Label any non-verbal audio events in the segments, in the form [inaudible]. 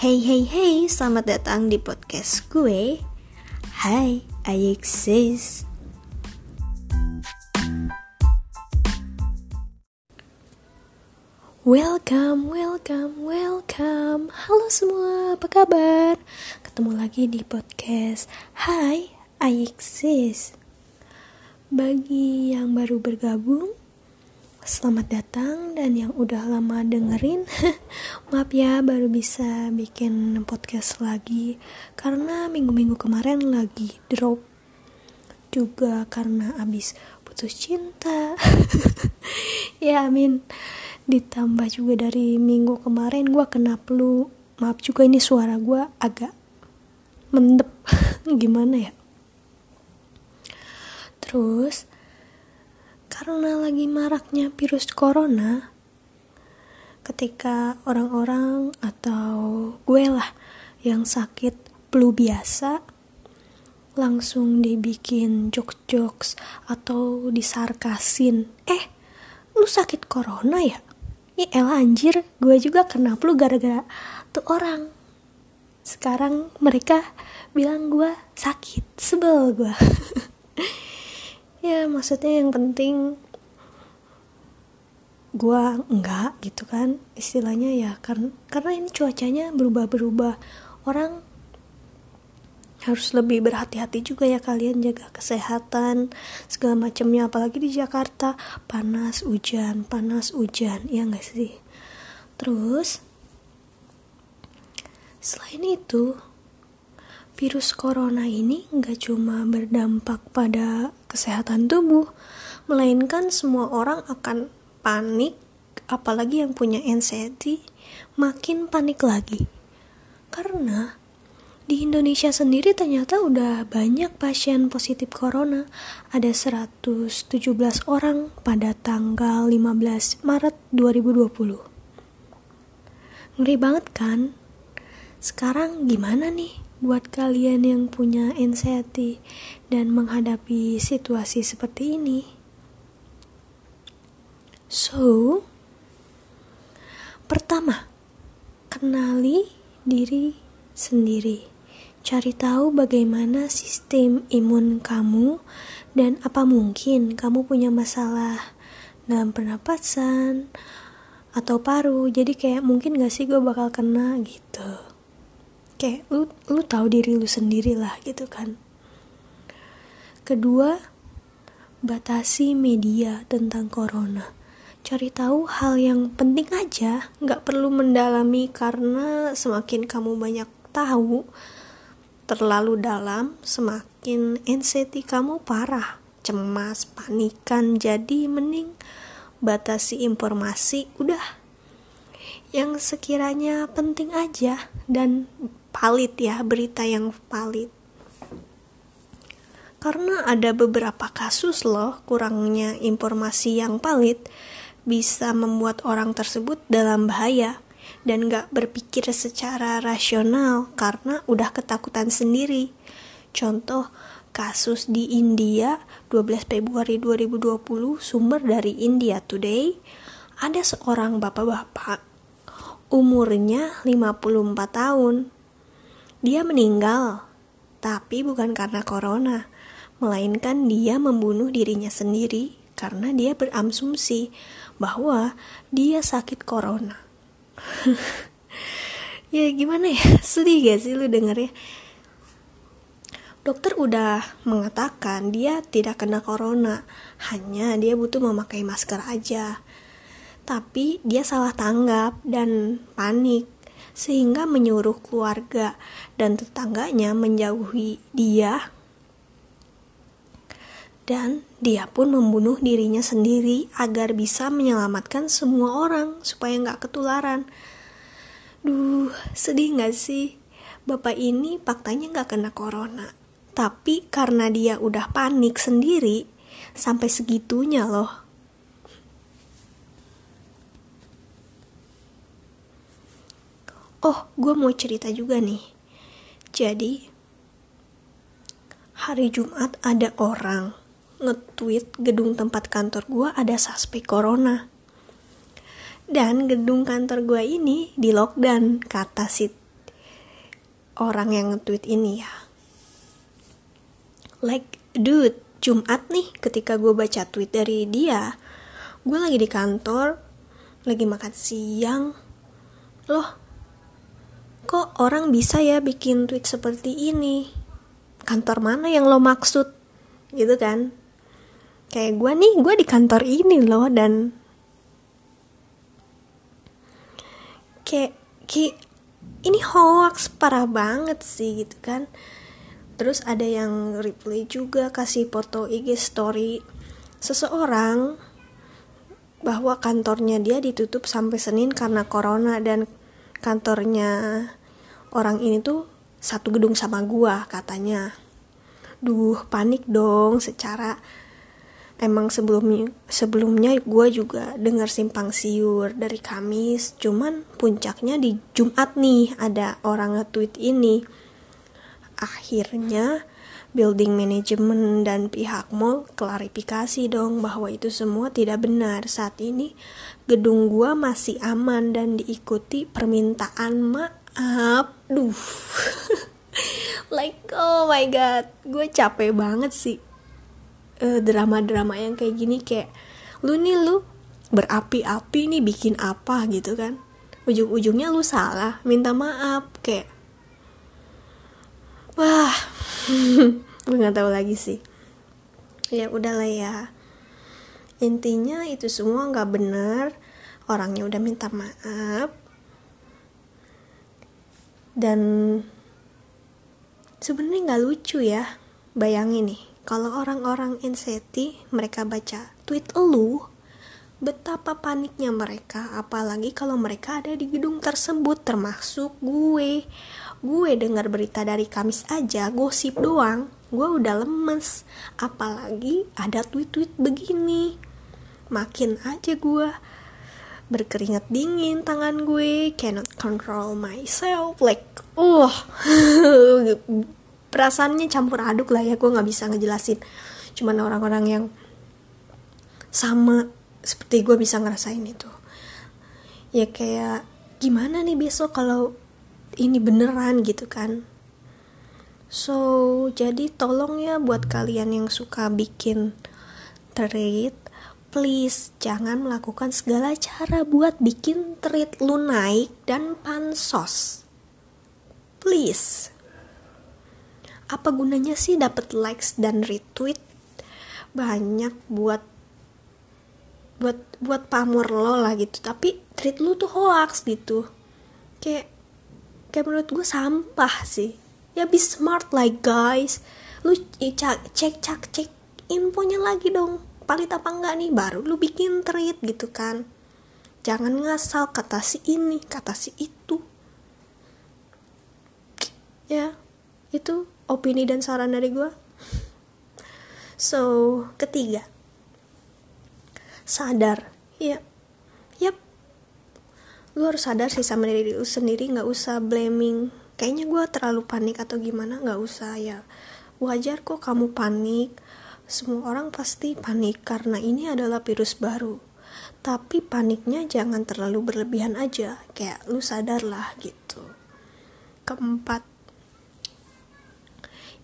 Hey hey hey, selamat datang di podcast gue. Hai, I exist. Welcome, welcome, welcome. Halo semua, apa kabar? Ketemu lagi di podcast Hai, I exist. Bagi yang baru bergabung, Selamat datang dan yang udah lama dengerin [laughs] Maaf ya baru bisa bikin podcast lagi. Karena minggu-minggu kemarin lagi drop. Juga karena abis putus cinta. [laughs] Ya amin. Ditambah juga dari minggu kemarin gue kena flu. Maaf juga ini suara gue agak mendep. [laughs] Gimana ya? Terus karena lagi maraknya virus corona, ketika orang-orang atau gue lah yang sakit flu biasa, langsung dibikin jokes-jokes atau disarkasin. Eh, lu sakit corona ya? Ya elah anjir, gue juga kena flu gara-gara tuh orang. Sekarang mereka bilang gue sakit, sebel gue. [laughs] ya maksudnya yang penting gua enggak gitu kan. Istilahnya ya karena karena ini cuacanya berubah-berubah. Orang harus lebih berhati-hati juga ya kalian jaga kesehatan segala macamnya. Apalagi di Jakarta panas hujan panas hujan ya enggak sih? Terus selain itu virus corona ini nggak cuma berdampak pada kesehatan tubuh, melainkan semua orang akan panik, apalagi yang punya anxiety, makin panik lagi. Karena di Indonesia sendiri ternyata udah banyak pasien positif corona. Ada 117 orang pada tanggal 15 Maret 2020. Ngeri banget kan? Sekarang gimana nih? Buat kalian yang punya anxiety dan menghadapi situasi seperti ini. So, pertama, kenali diri sendiri. Cari tahu bagaimana sistem imun kamu dan apa mungkin kamu punya masalah dalam pernapasan atau paru. Jadi kayak mungkin gak sih gue bakal kena gitu kayak lu lu tahu diri lu sendiri lah gitu kan. Kedua batasi media tentang corona. Cari tahu hal yang penting aja nggak perlu mendalami karena semakin kamu banyak tahu terlalu dalam semakin anxiety kamu parah. Cemas panikan jadi mending batasi informasi udah. Yang sekiranya penting aja dan valid ya berita yang valid. Karena ada beberapa kasus loh kurangnya informasi yang valid bisa membuat orang tersebut dalam bahaya dan gak berpikir secara rasional karena udah ketakutan sendiri. Contoh kasus di India 12 Februari 2020 sumber dari India Today ada seorang bapak-bapak umurnya 54 tahun dia meninggal, tapi bukan karena corona, melainkan dia membunuh dirinya sendiri karena dia berasumsi bahwa dia sakit corona. [laughs] ya gimana ya, [laughs] sedih gak sih lu denger ya? Dokter udah mengatakan dia tidak kena corona, hanya dia butuh memakai masker aja. Tapi dia salah tanggap dan panik sehingga menyuruh keluarga dan tetangganya menjauhi dia dan dia pun membunuh dirinya sendiri agar bisa menyelamatkan semua orang supaya nggak ketularan. Duh, sedih nggak sih? Bapak ini faktanya nggak kena corona. Tapi karena dia udah panik sendiri, sampai segitunya loh. Oh, gue mau cerita juga nih. Jadi, hari Jumat ada orang nge-tweet gedung tempat kantor gue ada suspek corona. Dan gedung kantor gue ini di lockdown, kata si orang yang nge-tweet ini ya like dude Jumat nih ketika gue baca tweet dari dia gue lagi di kantor lagi makan siang loh kok orang bisa ya bikin tweet seperti ini? Kantor mana yang lo maksud? Gitu kan? Kayak gue nih gue di kantor ini loh dan kayak kayak ini hoax parah banget sih gitu kan? Terus ada yang reply juga kasih foto IG story seseorang bahwa kantornya dia ditutup sampai Senin karena corona dan kantornya orang ini tuh satu gedung sama gua katanya. Duh panik dong. Secara emang sebelumnya sebelumnya gue juga dengar simpang siur dari Kamis. Cuman puncaknya di Jumat nih ada orang nge-tweet ini. Akhirnya building manajemen dan pihak mall klarifikasi dong bahwa itu semua tidak benar. Saat ini gedung gua masih aman dan diikuti permintaan maaf duh [laughs] like oh my god. Gue capek banget sih. Eh, drama-drama yang kayak gini kayak lu nih lu berapi-api nih bikin apa? gitu kan. Ujung-ujungnya lu salah minta maaf kayak wah. [laughs] Gue nggak tahu lagi sih. Ya udahlah ya. Intinya itu semua nggak benar. Orangnya udah minta maaf dan sebenarnya nggak lucu ya bayangin nih kalau orang-orang inseti mereka baca tweet lu betapa paniknya mereka apalagi kalau mereka ada di gedung tersebut termasuk gue. Gue dengar berita dari Kamis aja gosip doang gue udah lemes apalagi ada tweet-tweet begini. Makin aja gue berkeringat dingin tangan gue. Cannot control myself. Like uh [laughs] perasaannya campur aduk lah ya. Gue nggak bisa ngejelasin. Cuman orang-orang yang sama seperti gue bisa ngerasain itu. Ya kayak gimana nih besok kalau ini beneran gitu kan? So jadi tolong ya buat kalian yang suka bikin treat please jangan melakukan segala cara buat bikin treat lu naik dan pansos. Please. Apa gunanya sih dapat likes dan retweet? Banyak buat buat buat pamor lo lah gitu. Tapi tweet lu tuh hoax gitu. Kayak kayak menurut gue sampah sih. Ya be smart like guys. Lu cek cek cek cek infonya lagi dong palit apa enggak nih? Baru lu bikin tweet gitu kan. Jangan ngasal kata si ini kata si itu. Ya itu opini dan saran dari gue so ketiga. Sadar. Ya yap. Lu harus sadar sih sama diri lu sendiri nggak usah blaming. Kayaknya gue terlalu panik atau gimana nggak usah ya. Wajar kok kamu panik semua orang pasti panik karena ini adalah virus baru tapi paniknya jangan terlalu berlebihan aja kayak lu sadar lah gitu keempat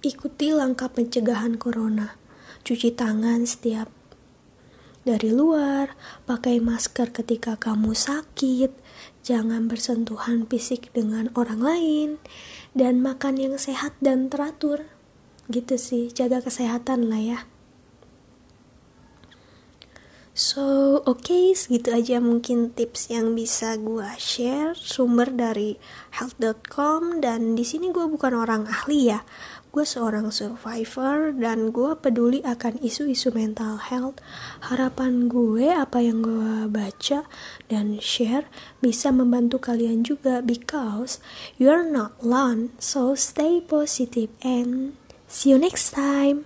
Ikuti langkah pencegahan corona. Cuci tangan setiap dari luar, pakai masker ketika kamu sakit, jangan bersentuhan fisik dengan orang lain, dan makan yang sehat dan teratur. Gitu sih, jaga kesehatan lah ya. So, oke, okay, segitu aja mungkin tips yang bisa gue share. Sumber dari health.com dan di sini gue bukan orang ahli ya. Gue seorang survivor dan gue peduli akan isu-isu mental health. Harapan gue apa yang gue baca dan share bisa membantu kalian juga because you're not alone. So stay positive and see you next time